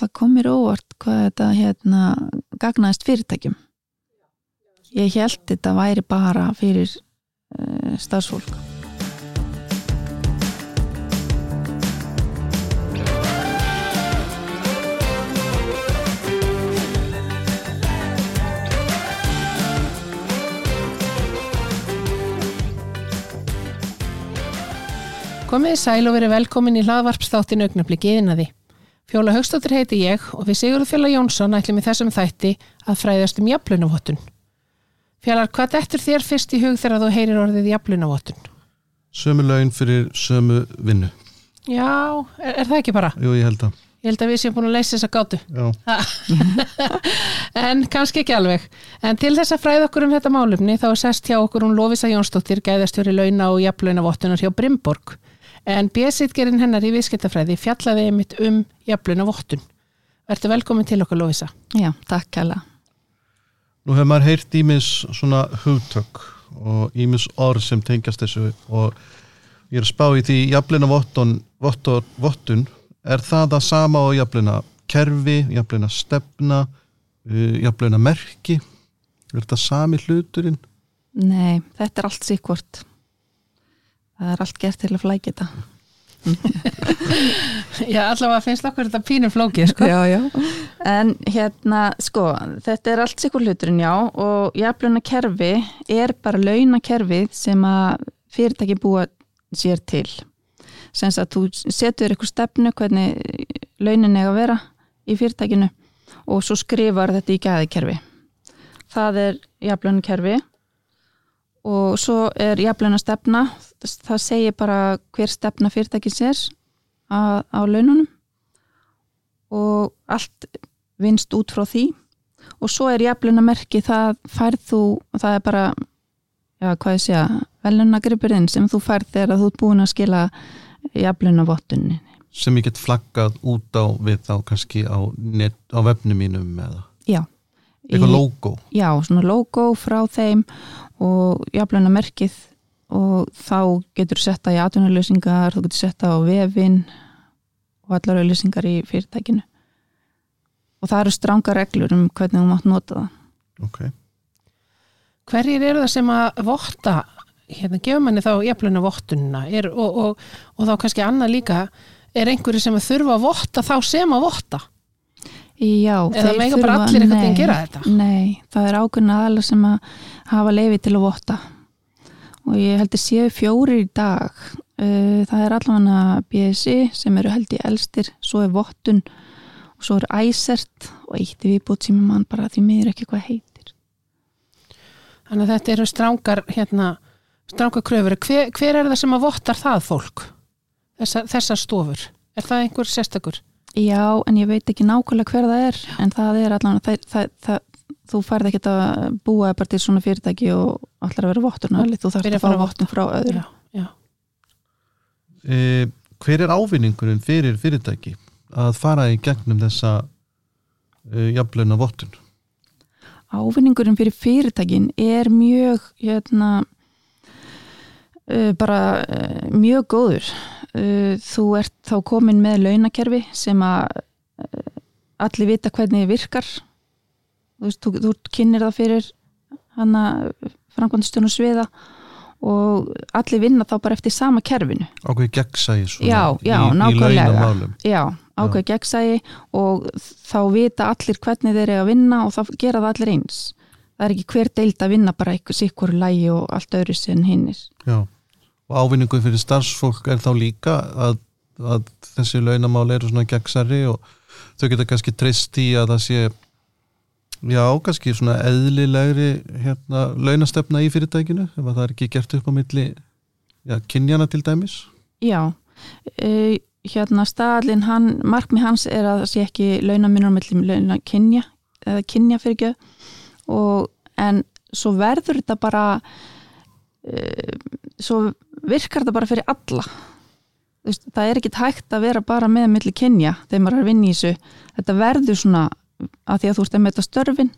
það kom mér óvart hvað þetta hérna gagnaðist fyrirtækjum ég held þetta væri bara fyrir uh, starfsfólk Komið sæl og verið velkomin í hlaðvarpstáttin augnabliki yðnaði. Fjóla Högstóttir heiti ég og við Sigurður Fjóla Jónsson ætlum í þessum þætti að fræðast um jaflunavottun. Fjólar, hvað dettur þér fyrst í hug þegar þú heyrir orðið jaflunavottun? Sömu laun fyrir sömu vinnu. Já, er, er það ekki bara? Jú, ég held að. Ég held að við séum búin að leysa þessa gátu. Já, en kannski ekki alveg. En til þess að fræða okkur um þetta málumni þá er sest hjá okkur hún Lofisa Jónsdóttir, gæðastjóri launa og jaflunavottunar hjá Brimborg. En bjöðsitgerinn hennar í viðskiptafræði fjallaði einmitt um jaflunavottun. Verður velkomin til okkur Lofisa. Já, takk kæla nú hefur maður heyrt ímis svona hugtök og ímis orð sem tengjast þessu og ég er að spá í því jaflina vottun, vottun, vottun er það það sama og jaflina kerfi, jaflina stefna, uh, jaflina merki? Er þetta sami hluturinn? Nei, þetta er allt síkvort það er allt gert til að flækja þetta Já, allavega finnst okkur þetta pínum flókið, sko. Já, já. En hérna, sko, þetta er allt sikur hluturinn, já, og jafnluna kerfi er bara launakerfið sem að fyrirtæki búa sér til. Sens að þú setur eitthvað stefnu hvernig launin er að vera í fyrirtækinu og svo skrifar þetta í gæðikerfi. Það er jafnluna kerfi og svo er jafnluna stefna, það segir bara hver stefna fyrirtækis er á, á laununum. Og allt vinst út frá því. Og svo er jafnluna merki það færð þú, það er bara já, hvað ég segja, velunagrippurinn sem þú færð þegar þú ert búin að skila jafnluna vottunni sem ég get flaggað út á við þá kannski á, net, á vefnum mínum eða? Já. Eitthvað logo? Já, svona logo frá þeim og jafnluna merkið og þá getur þú setta í atvinnuleysingar, þú getur setta á vefin og allar auðlýsingar í fyrirtækinu. Og það eru stránga reglur um hvernig þú mátt nota það. Ok, Hverjir eru það sem að votta, hérna, gefur manni þá jafnluna vottunina er, og, og, og þá kannski annað líka, er einhverju sem að þurfa að votta þá sem að votta? Já, Eða bara þurfa- allir veginn nei, gera þetta? Nei, það er ákveðna aðalega sem að hafa leifi til að votta og ég held að séu fjórir í dag Uh, það er allavega BSI sem eru held í elstir, svo er vottun og svo er æsert og eitt í viðbútt sem mann bara því miður ekki hvað heitir Þannig að þetta eru strángar, hérna, strángar kröfur. Hver, hver er það sem að vottar það fólk? Þessar, þessar stofur? Er það einhver sérstakur? Já, en ég veit ekki nákvæmlega hver það er en það er allavega það, það, það, þú færð ekki að búa bara til svona fyrirtæki og allar að vera vottun þú þarfst að fá vottun frá öðru Já, já. e, hver er ávinningurinn fyrir fyrirtæki að fara í gegnum þessa e, jafluna vottun? ávinningurinn fyrir fyrirtækin er mjög hérna uh, bara uh, mjög góður uh, þú ert þá komin með launakerfi sem að uh, allir vita hvernig þið virkar þú veist, þú, þú kynir það fyrir hana framkvæmdastjónu sviða og allir vinna þá bara eftir sama kerfinu Ákveði gegnsæði svona Já, já, í, í nákvæmlega. launamálum Já, ákveð gegnsægi og þá vita allir hvernig þeir eru að vinna og þá gera það allir eins. Það er ekki hver deild að vinna bara eitthvað sikkur lægi og allt öðru sem hinnir. Já, og ávinningu fyrir starfsfólk er þá líka að, að þessi launamál eru svona gegnsæri og þau geta kannski treyst í að það sé já, kannski svona eðlilegri hérna, launastefna í fyrirtækinu ef að það er ekki gert upp á milli já, kynjana til dæmis. Já, uh, hérna staðalinn, hann, markmið hans er að það sé ekki launaminur mellum launa kynja, eða kynja fyrir ekki og en svo verður þetta bara uh, svo virkar þetta bara fyrir alla veist, það er ekki hægt að vera bara með milli kynja þegar maður er að vinna í þessu þetta verður svona að því að þú ert að meta störfin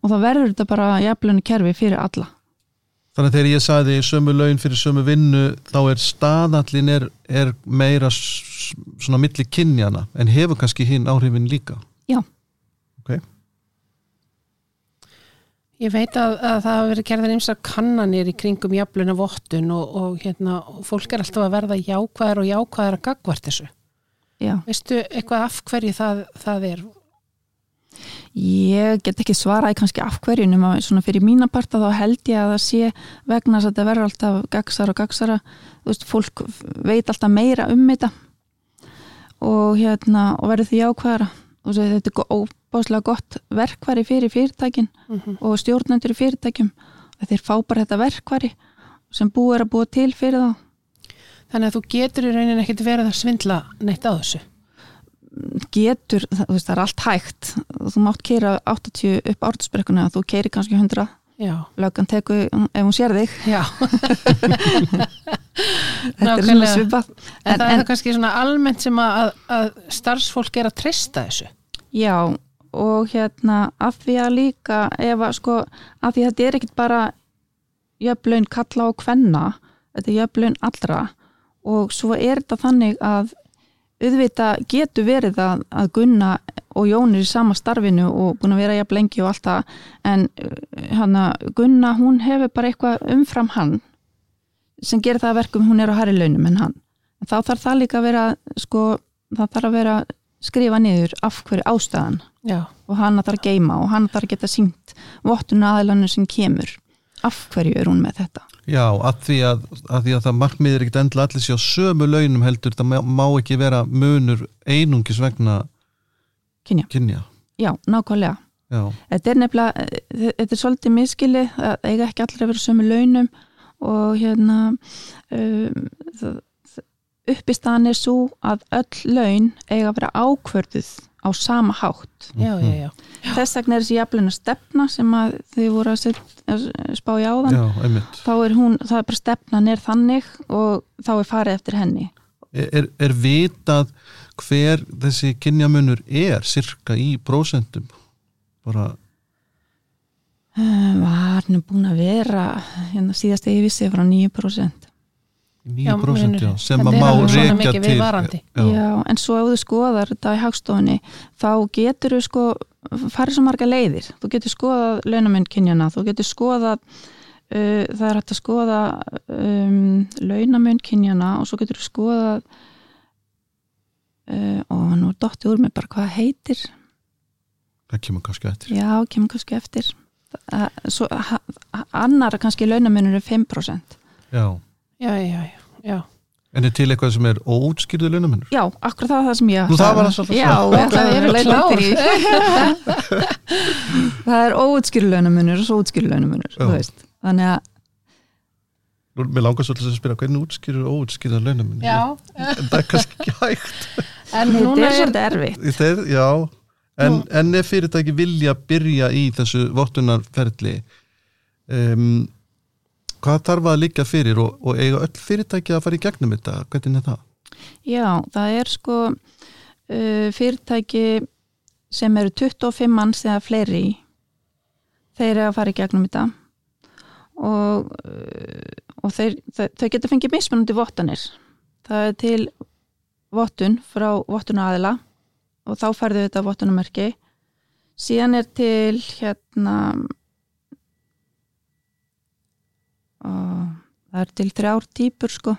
og þá verður þetta bara jafnlunni kerfi fyrir alla Þannig að þegar ég sagði sömu laun fyrir sömu vinnu þá er staðallin er, er meira svona milli kynjana en hefur kannski hinn áhrifin líka. Já. Ok. Ég veit að, að það hafa verið gerðar ymsar kannanir í kringum jafluna vottun og, og, hérna, og fólk er alltaf að verða jákvæðar og jákvæðar að gagvart þessu. Já. Veistu eitthvað af hverju það, það er? Ég get ekki svaraði kannski af hverju nema svona fyrir mína parta þá held ég að það sé vegna að þetta verður alltaf gagsara og gagsara þú veist, fólk veit alltaf meira um þetta og hérna og verður því ákvæðara og þetta er go- óbáslega gott verkværi fyrir fyrirtækin Mhm. og stjórnendur í fyrirtækjum að þeir fá bara þetta verkværi sem búið er að búa til fyrir þá Þannig að þú getur í rauninni ekkit verið að svindla neitt á þessu. getur, það, veist, það er allt hægt þú mátt keira 80 upp ártusbrekkuna þú keiri kannski 100 Já, löggan teku ef hún sér þig já. þetta er svona svipað En, En- það en- er kannski svona almennt sem að, að starfsfólk er að treysta þessu. já og hérna af því að líka ef að sko af því að þetta er ekkit bara jöflaun kalla og kvenna þetta er jöflaun allra. Og svo er þetta þannig að auðvitað getur verið að, að Gunna og Jón er í sama starfinu og búin að vera jafn lengi og allt það. En uh, hana, Gunna hún hefur bara eitthvað umfram hann sem gerir það að verkum hún er á hæri launum en hann. En þá þarf það líka að vera sko, það þarf að vera skrifa niður af hverju ástæðan Já, og hann þarf að geima og hann þarf að geta syngt vottun aðeilannu sem kemur. Af hverju er hún með þetta? Já, að því að, að, því að það markmiðir ekkit endla allir sé á sömu launum heldur, það má, má ekki vera munur einungis vegna Kynja. kynja. já, nákvæmlega. Já, þetta er nefnilega, eh, þetta er svolítið miskili það eiga ekki allir að vera sömu launum og hérna um, það- uppistaðan er svo að öll laun eiga að vera ákvörduð á sama hátt. Já, já, já. þess vegna er þessi jafnleina stefna sem að þið voru að, set, að spá í áðan. Þá er hún, það er bara stefnan er þannig og þá er farið eftir henni. Er, er, er vitað hver þessi kynjamunur er cirka í prósentum? Bara, Um, var nú búin að vera hérna síðast ég vissi frá 9% 9% munurinn. já, sem að má mikið til já, Já, en svo ef þú skoðar þetta í hagstofunni þá getur þú sko farið svo marga leiðir, þú getur skoðað launamenn kynjana, þú getur skoðað uh, það er hægt að skoða um, launamenn kynjana og svo getur þú skoðað uh, og nú dotti úr mig bara hvað heitir. Það kemur kannski eftir. Já, kemur kannski eftir. Uh, svo, ha, annar kannski launamennur er 5% já. Já, já, já, já. en er til eitthvað sem er óútskýrðu launamunur? Já, akkur það var það sem ég Nú, það var það svolítið Já, Það að eru leita klár. eftir því. Það er óutskýru launamunur og svo þú veist. Þannig að, Nú, mér langar svolítið að spyrja hvernig útskýrur óútskýrða launamunur? Já, En það er kannski ekki hægt en þetta núna er er, svolítið erfitt. Þeir, já, en, en ef fyrirtæki vilja byrja í þessu vottunarferli um, hvað þarf að liggja fyrir og, og eiga öll fyrirtæki að fara í gegnum þetta, hvernig er það? Já, það er sko uh, fyrirtæki sem eru 25 manns eða fleiri þeir eru að fara í gegnum þetta og, uh, og þeir, þau, geta fengið mismunandi vottanir. Það er til vottun frá vottuna aðila og þá færðu þetta vottunamerki. Síðan er til hérna og það er til þrjár típur sko.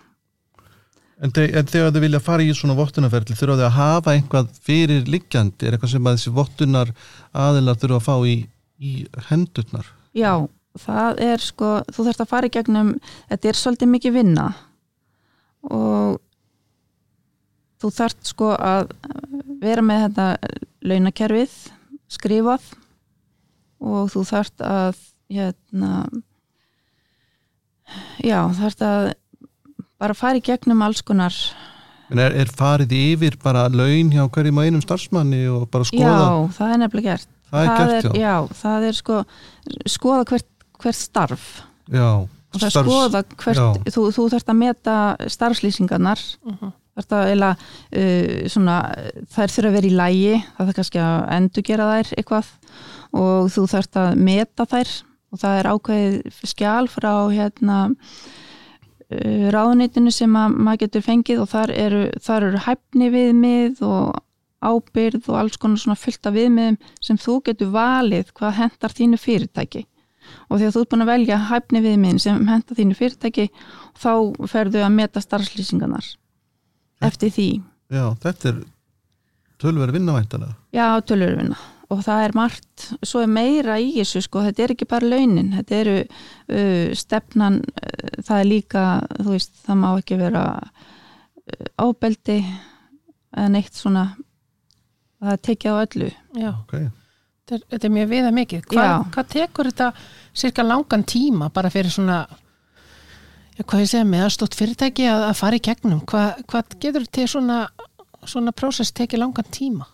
En, þe en þegar þið vilja fara í svona vottunarferli þurfa þið að hafa einhvað fyrir liggjandi, er eitthvað sem að þessi vottunar aðilar þurfa að fá í, í hendurnar? Já, það er sko, þú þarfst að fara í gegnum, þetta er svolítið mikið vinna og þú þarft sko að vera með þetta launakerfið skrifað og þú þarft að hérna já, þarft að bara fara í gegnum alls konar En er, er farið yfir bara laun hjá hverjum og einum starfsmanni og bara skoða? já, það er nefnilega gert það er gert, já. já, það er sko skoða hvert, hvert starf Já, og það er starfs- skoða hvert, já. þú, þú þarft að meta starfslýsingarnar Mhm. þarft að eila uh, svona, þær þurfa að vera í lægi það þarf kannski að endurgera þær eitthvað og þú þarft að meta þær og það er ákveðið skjál frá hérna uh, ráðunitinu sem að maður getur fengið og þar eru, þar eru hæfni viðmið og ábyrð og alls konar svona fullta viðmiðum sem þú getur valið hvað hendar þínu fyrirtæki. Og því að þú ert búin að velja hæfni viðmiðin sem hendar þínu fyrirtæki þá ferðu að meta starfslýsingarnar eftir því. Já, þetta er tölverið vinnavæntalega. Já, tölurvinna og það er margt, svo er meira í þessu sko, þetta er ekki bara launin þetta eru uh, stefnan uh, það er líka, þú veist það má ekki vera uh, ábeldi eða neitt svona það er tekið á öllu Já, Ok, þetta er, þetta er mjög viða mikið. Hvað, Já. hvað tekur þetta cirka langan tíma bara fyrir svona, já, hvað ég segja með aðstótt fyrirtæki að, að fara í gegnum? Hvað, hvað getur til svona, svona prósess tekið langan tíma?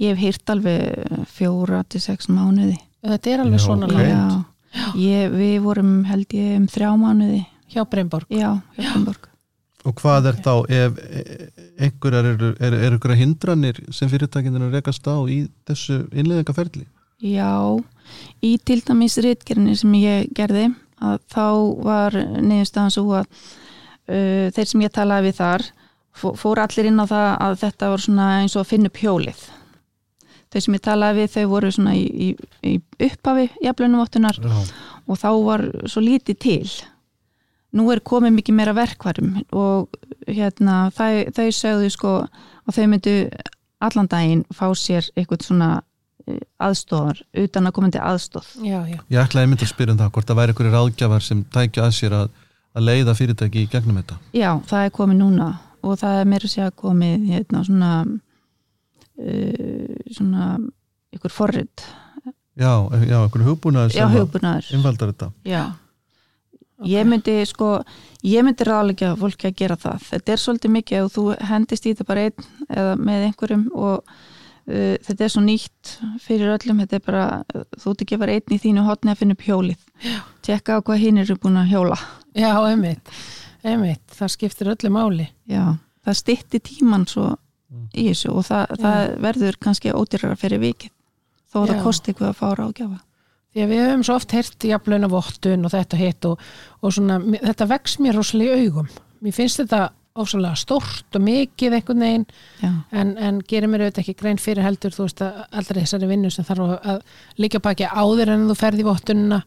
Ég hef hýrt alveg fjóra til sex mánuði. Þetta er alveg Já, svona langt. Já, ég, við vorum held ég um þrjá mánuði. Hjá Brynborg. Já, Hjöfnborg og hvað er þá ef e- einhverjar eru, eru, eru einhverjar hindranir sem fyrirtækinn er að rekast á í þessu innleðingaferli? Já, í til dæmis ritgerðinni sem ég gerði að þá var niðurstaðan svo að uh, þeir sem ég talaði við þar fó- fóru allir inn á það að þetta var svona eins og að finna upp hjólið þeir sem ég talaði við þau voru svona í, í, í upphafi jafnlunumvottunar Já. og þá var svo lítið til nú er komið mikið meira verkvarum og hérna þau, þau sögðu sko að þau myndu allan daginn fá sér eitthvað svona eh, aðstóðar utan að komandi aðstóð Já, já. Ég ætlaði mynd að spyrja um það hvort það væri einhverju ráðgjafar sem tækja að sér að, að leiða fyrirtæki í gegnum þetta. já, það er komið núna og það er meira sér komið hérna svona uh, svona ykkur forrið, Já, já, einhverju hugbúnaður já, sem að hugbúnaður. innvaldar þetta. já. Ég myndi sko ég myndi ráðleika fólki að gera það. Þetta er svolítið mikið ef þú hendist í þetta bara einn eða með einhverjum og uh, þetta er svo nýtt fyrir öllum, þetta er bara þú ert ekki bara einn í þínu hotni að finna upp hjólið. Tjekka á hvað hinn eru búin að hjóla. Já, einmitt. Einmitt. Það skiptir öllu máli. já, það stytti tíman svo í þessu og það, það verður kannski ódýrara fyrir vikið þó að það kosti eitthvað að fá ráðgjafa Því að við höfum svo oft heyrt jafnlauna vottun og þetta hitt og, og svona, þetta vex mér rosalega í augum. Mér finnst þetta ósvalega stórt og mikið einhvern veginn en, en gerir mér auðvitað ekki grein fyrir heldur þú veist að allra þessari vinnu sem þarf að- líka baki áður en þú ferði í vottunina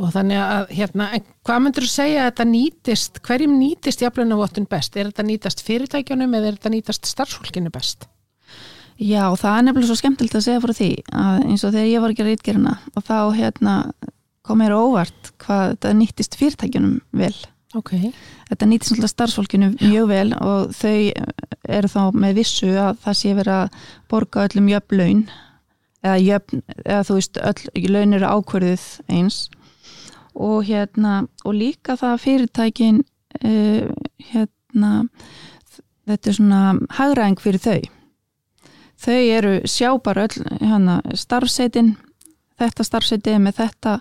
og þannig að hérna, hvað myndur þú segja að þetta nýtist, hverjum nýtist jafnlauna vottun best? Er þetta nýtast fyrirtækjunum eða er þetta nýtast starfsfólkinu best? Já, það er nefnilega svo skemmtilegt að segja frá því að eins og þegar ég var að gera rítgerina og þá hérna kom mér óvart hvað þetta nýttist fyrirtækjunum vel. Ok, Þetta nýttist alltaf starfsfólkinu mjög vel og þau eru þá með vissu að það sé verið að borga öllum jöfn laun eða jöfn, eða þú veist öll laun eru ákverðið eins og hérna og líka það að fyrirtækin uh, hérna þetta er svona hagræðing fyrir þau. Þau eru sjá bara öll hana, starfseitin þetta starfseiti með þetta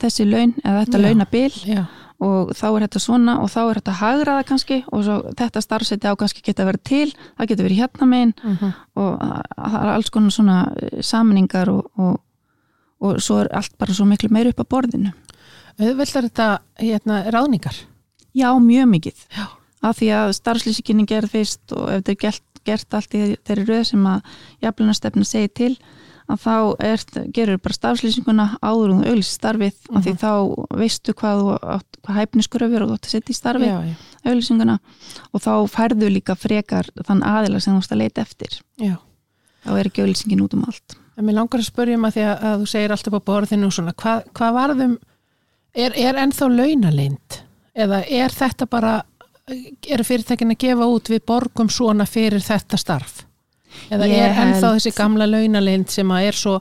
þessi laun eða þetta Já. launabil. já, og þá er þetta svona og þá er þetta hagraða kannski og svo þetta starfseti á kannski geta verið til það getur verið hérna megin. Mm og það er alls konar svona eh, samningar og, og, og svo er allt bara svo miklu meir upp á borðinu auðvitað þetta hérna, ráðningar. Já, mjög mikið Já. af því að starfslýsinginni gerð fyrst og ef þetta er gert, gert allt í þeirri röð sem að jafnlunarstefna segir til að þá er, gerur bara starfslýsinguna áður um auðlýsi starfið af því þá veistu hvað, hvað hæfniskuröfur og þú átt að setja í starfið auðlýsinguna og þá færðu líka frekar þann aðila sem þú átt að leita eftir já. þá er ekki auðlýsingin út um allt En mér langar að spyrja um að því að, að þú segir alltaf á borðinu og svona, hvað, hvað varðum, er, er ennþá launalind? Eða er þetta bara, eru fyrirtækin að gefa út við borgum svona fyrir þetta starf? Eða Ég er ennþá held- þessi gamla launalind sem að er svo,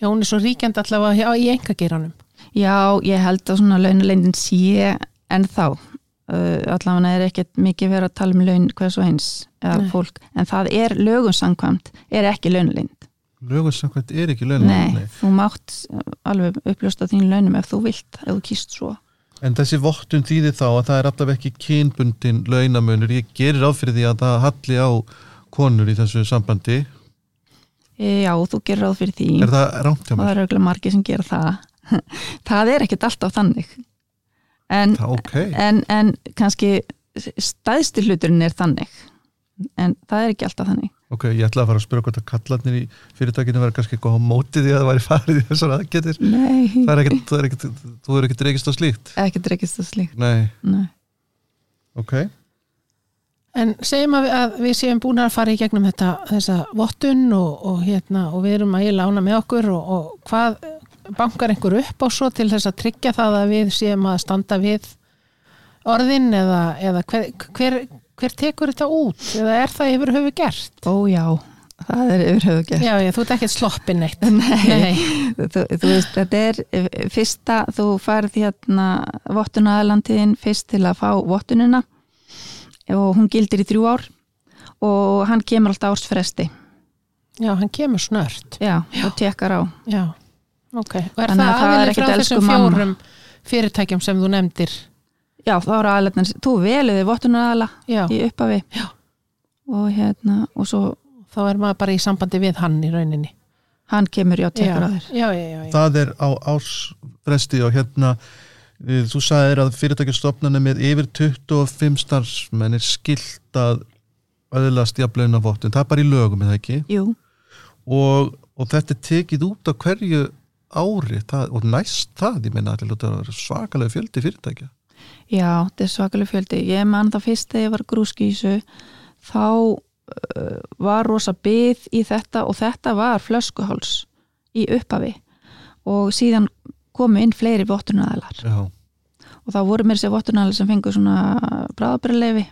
já hún er svo ríkjandi allavega í engageranum? Já, ég held að svona launalendin sé en þá uh, allavega er ekkert mikið verið að tala um laun hvers og eins eða Nei. fólk en það er lögum samkvæmt er ekki launalind Lögursamkvæmt er ekki laun. Nei, þú mátt alveg uppljósta þín launum ef þú vilt, ef þú kýst svo En þessi vottun þýðir þá að það er alltaf ekki kynbundin launamunur. Ég gerir ráð fyrir því að það halli á konur í þessu sambandi. e, Já, þú gerir ráð fyrir því Er það rámt hjá og það mér? eru auðvitað margir sem gera það það er ekkert alltaf þannig en, Það, ok, en, en kannski stæðsti hluturinn er þannig en það er ekki alltaf þannig ok, ég ætla að fara að spyrja hvort að kallarnir í fyrirtækinu verða kannski eitthvað á móti því að það væri farið í þessar aðgetir Nei, það er ekkert, það er ekkert, þú er ekkert reykist á slíkt? Ekkert rekist það slíkt. Nei, Nei. ok. En segjum að við, að við séum búin að fara í gegnum þetta, þessa vottun og, og, hérna, og við erum að ég lána með okkur og, og hvað bankar einhver upp á svo til þess að tryggja það að við séum að standa við orðin eða, eða hver, hver, hver tekur þetta út eða er það yfir höfu gert? Ó já, það er yfir höfu gert Já, já, þú ert ekkert sloppin neitt. Nei, þú, þú veist, þetta er eh, fyrsta, þú færð hérna vottunaðalandiðin fyrst til að fá vottunina og hún gildir í þrjú ár og hann kemur alltaf ársfresti Já, hann kemur snört. já, og tekkar á Já, ok. Og er Þannig það að það aðeins frá þessum fjórum fyrirtækjum sem þú nefndir? Já, þá er aðalegna, þú veluði vottunaðala Já, í upphafi Já. og hérna, og svo þá er maður bara í sambandi við hann í rauninni. hann kemur, já, tekkar á þér. Það er á ársfresti og hérna eh, þú sagðir að fyrirtækjastofnana með yfir 25 starfsmenn er skilt að öðlast jafnlauna vottun, það er bara í lögum eða ekki? Jú, og, og þetta er tekið út á hverju ári? Það, og næst það, ég meina að þetta er svakalega fjöldi fyrirtækja já, þetta er svakalega fjöldi. Ég man það fyrst þegar ég var grúskísu þá uh, var rosa byð í þetta og þetta var flöskuháls í upphafi og síðan komu inn fleiri vottunaðalar Já, og þá voru mér sér vottunaðalar sem fengu svona bráðabræðleifi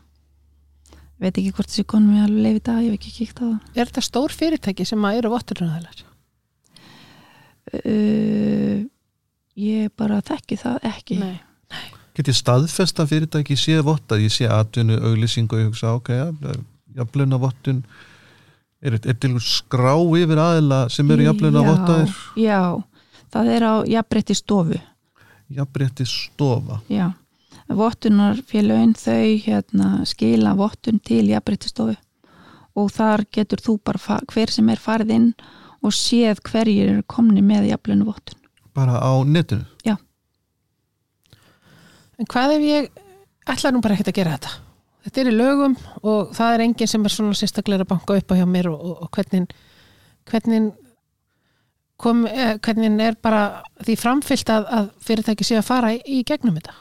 veit ekki hvort þessi konum við alveg leifi í dag, ég hef ekki kíkt á það. Er þetta stór fyrirtæki sem að eru votturnaðalar? uh, ég bara þekki það ekki. Nei. Get ég staðfesta fyrirtæki sé vottað, ég sé atvinnu, auglýsingu og ég hugsa, ok, ja, jafnlauna vottun er, er til skrá yfir aðila sem eru jafnlauna Já, vottaðir já, það er á jafnbreytti stofu jafnrétti stofa Já, vottunarfélögin þau hérna, skila vottun til jafnbreytistofu og þar getur þú bara hver sem er farið inn og séð hverjir eru komni með jafnlönu vottun. bara á netinu En hvað ef ég ætla nú bara ekkert að gera þetta? Þetta er í lögum og það er enginn sem er svona sérstaklega að banka upp á hjá mér og, og, og hvernig, hvernig, kom, eh, hvernig er bara því framfyllt að, að fyrirtæki sé að fara í, í gegnum þetta?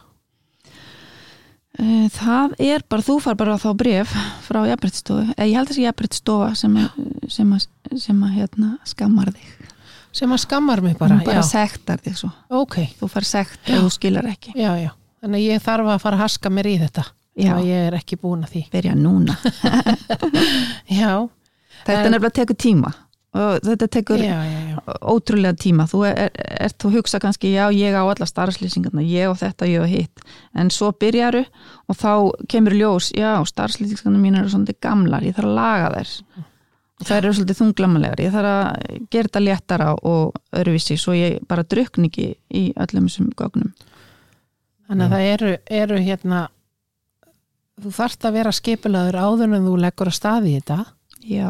Eh, Það er bara, þú far bara þá bref frá jafnbreytistofu, eða ég held að þessi jafnbreytistofa sem, að- sem, að, sem að hérna, skammar þig, Sem að skammar mig bara, bara já, sektar þig svo, ok, þú far sekt ef þú skilar ekki. já, já. Þannig að ég þarf að fara að haska mér í þetta. Já. að ég er ekki búin að því. Byrja núna. Já, Þetta En- nefnilega tekur tíma og þetta tekur já, já, ótrúlega tíma þú er, er, þú hugsa kannski já ég á alla starfslýsingarna, ég á þetta, ég á hitt en svo byrjaru og þá kemur ljós, já starfslýsingarna mín eru svolítið gamlar, ég þarf að laga þær og þær eru svolítið þunglamalegar ég þarf að gera þetta léttara og öruvísi svo ég bara drukni ekki í öllum þessum gögnum Þannig að það eru, eru hérna, þú þarft að vera skipulaður áður en þú leggur að staði þetta. já,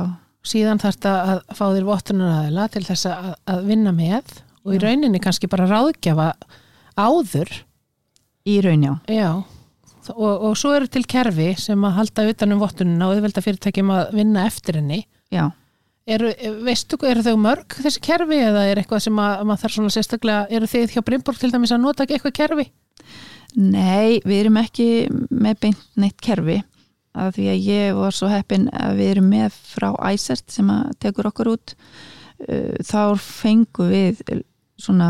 Síðan þarft að fá þér vottunaraðila til þess að, að vinna með og í rauninni kannski bara ráðgjafa áður. í raun já og, og svo eru til kerfi sem að halda utan um vottunina og auðvelda fyrirtækjum að vinna eftir henni. Eru, veistu, eru þau mörg þessi kerfi eða er eitthvað sem að, að maður þarf svona sérstaklega, eru þið hjá Brimborg til dæmis að nota ekki eitthvað kerfi? Nei, við erum ekki með beint neitt kerfi af því að ég var svo heppin að við erum með frá Æsert sem að tekur okkur út Uh, þá fengu við svona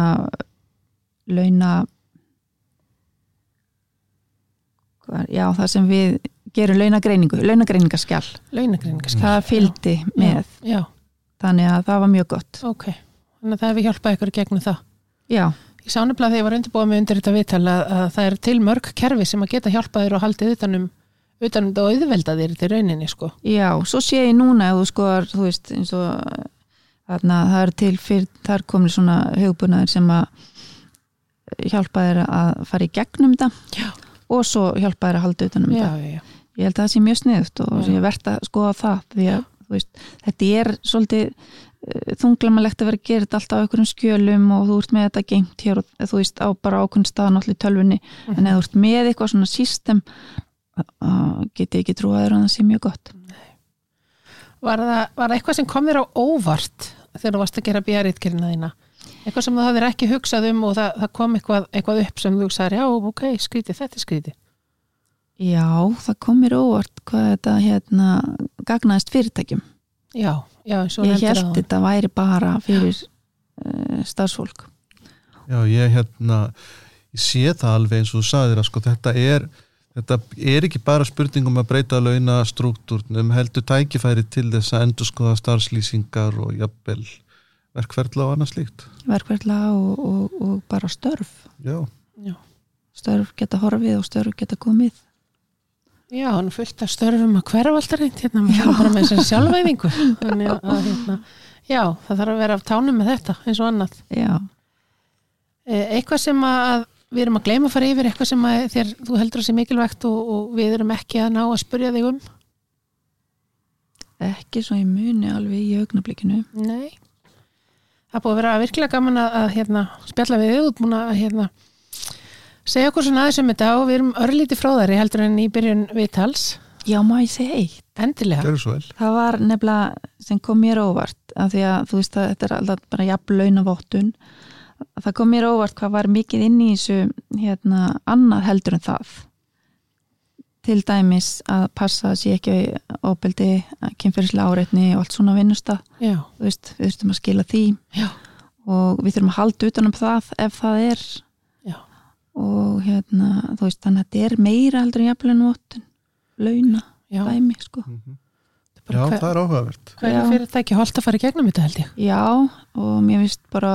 launa já það sem við gerum launagreiningu, launagreiningaskjall Launagreiningaskjal. það fylgdi með, Já, já, þannig að það var mjög gott ok. Þannig að það hefur hjálpað ykkur gegnum það. já, Ég sá nefnilega þegar ég var undirbúið með undir þetta viðtal að, að það er til mörg kerfi sem að geta hjálpað þér og haldið utanum, utanum þetta og auðvelda þér til rauninni, sko. já, svo sé ég núna ef þú skoðar, þú veist eins og þarna, það er til fyrir, það er komin svona hugbúnaður sem að hjálpa þér að fara í gegnum þetta Já. og svo hjálpa þér að halda utanum Já, þetta já, ég held að það sé mjög sniðut og ég verð að skoða það því að veist, þetta er svolítið þunglamalegt að vera að gera þetta alltaf á einhverjum skjölum og þú ert með þetta gengt hér og þú veist á bara ákveðin stað náttúrulega í tölvunni. En ef þú ert með eitthvað svona system uh, geti ekki trúið að það sé mjög gott. Var það, var það eitthvað sem kom þér á óvart þegar þú varst að gera björritkerina þína? Eitthvað sem þú hafðir ekki hugsað um og það, það kom eitthvað, eitthvað upp sem þú hugsaðir, já, ok, skrítið, þetta er skrítið. Já, það kom mér óvart hvað þetta hérna gagnaðist fyrirtækjum Já, já, ég held þetta væri bara fyrir uh, starfsfólk. Já, ég hérna ég sé það alveg eins og þú sagðir að sko þetta er, þetta er ekki bara spurningum að breyta launa struktúrnum, heldur tækifæri til þess að endur skoða starfslýsingar og jafnvel verkferðla og annað slíkt. verkverðla og, og, og bara störf. Já, Já, störf geta horfið og störf geta komið já, hann fullt af störfum að hverfa alltaf reynd hérna, bara með þessari sjálfæðingu. Þannig að, hérna, já, það þarf að vera af tánum með þetta, eins og annað. Já, Eh, Eitthvað sem að við erum að gleyma að fara yfir, eitthvað sem að þér, þú heldur að sé mikilvægt og, og við erum ekki að ná að spurja þig um? ekki svo ég muni alveg í augnablikinu Nei. Það búið að vera virkilega gaman að, að hérna, spjalla við múin að hérna, segja okkur svona aðeins um þetta og við erum örlítið fróðari heldur en í byrjun viðtals. Já, má ég segja eitt Endilega. gerðu svo vel. Það var nefnilega sem kom mér óvart af því að þú veist að þetta er alltaf bara jafn launavottun það kom mér óvart hvað var mikið inn í þessu hérna annað heldur en það til dæmis að passa að sé ekki óbeldi, kynferðislega áreitni og allt svona vinnusta Já, þú veist, við þurfum að skila því já, og við þurfum að halda utanum það ef það er. Og hérna, þú veist, þannig að þetta er meira heldur en jafnlega vottun launa, Já, dæmi, sko. Já, hver, það er áhugavert. hverju Já. fyrirtæki holdt að fara í gegnum þetta held ég. Já, og mér finnst bara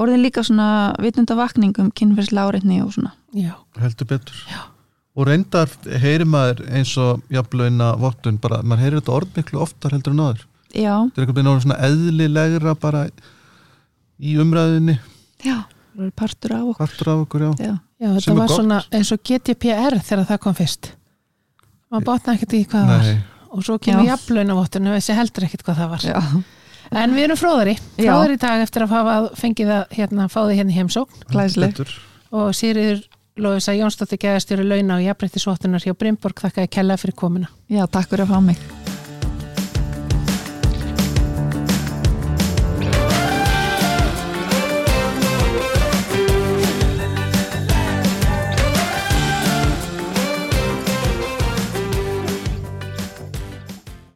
orðin líka svona vitundavakning um kynferðslega áreitni og svona. Já, heldur betur. Já. og reyndar heyrir maður eins og jafnlauna vottun bara, maður heyrir þetta orð miklu oftar heldur en áður. Já, þetta er einhvern veginn svona eðlilegra bara í umræðinni já, það partur af okkur. Partur af okkur, já, Já, já þetta Sem var gott. svona eins og GDPR þegar það kom fyrst. maður botna ekkert í hvað það var. Og svo kemur Já. jafnlaunavottunum þessi heldur ekkert hvað það var. Já, en við erum fróðari, fróðari í dag eftir að hafa fengið að hérna, fá þið hérna heimsókn. Glæsleg og Sýriður Lóðisa Jónsdóttir geðastjóri launa og jafnbreyttisvottunar hjá Brimborg þakkaði kella fyrir komuna. Já, takk fyrir að fá mig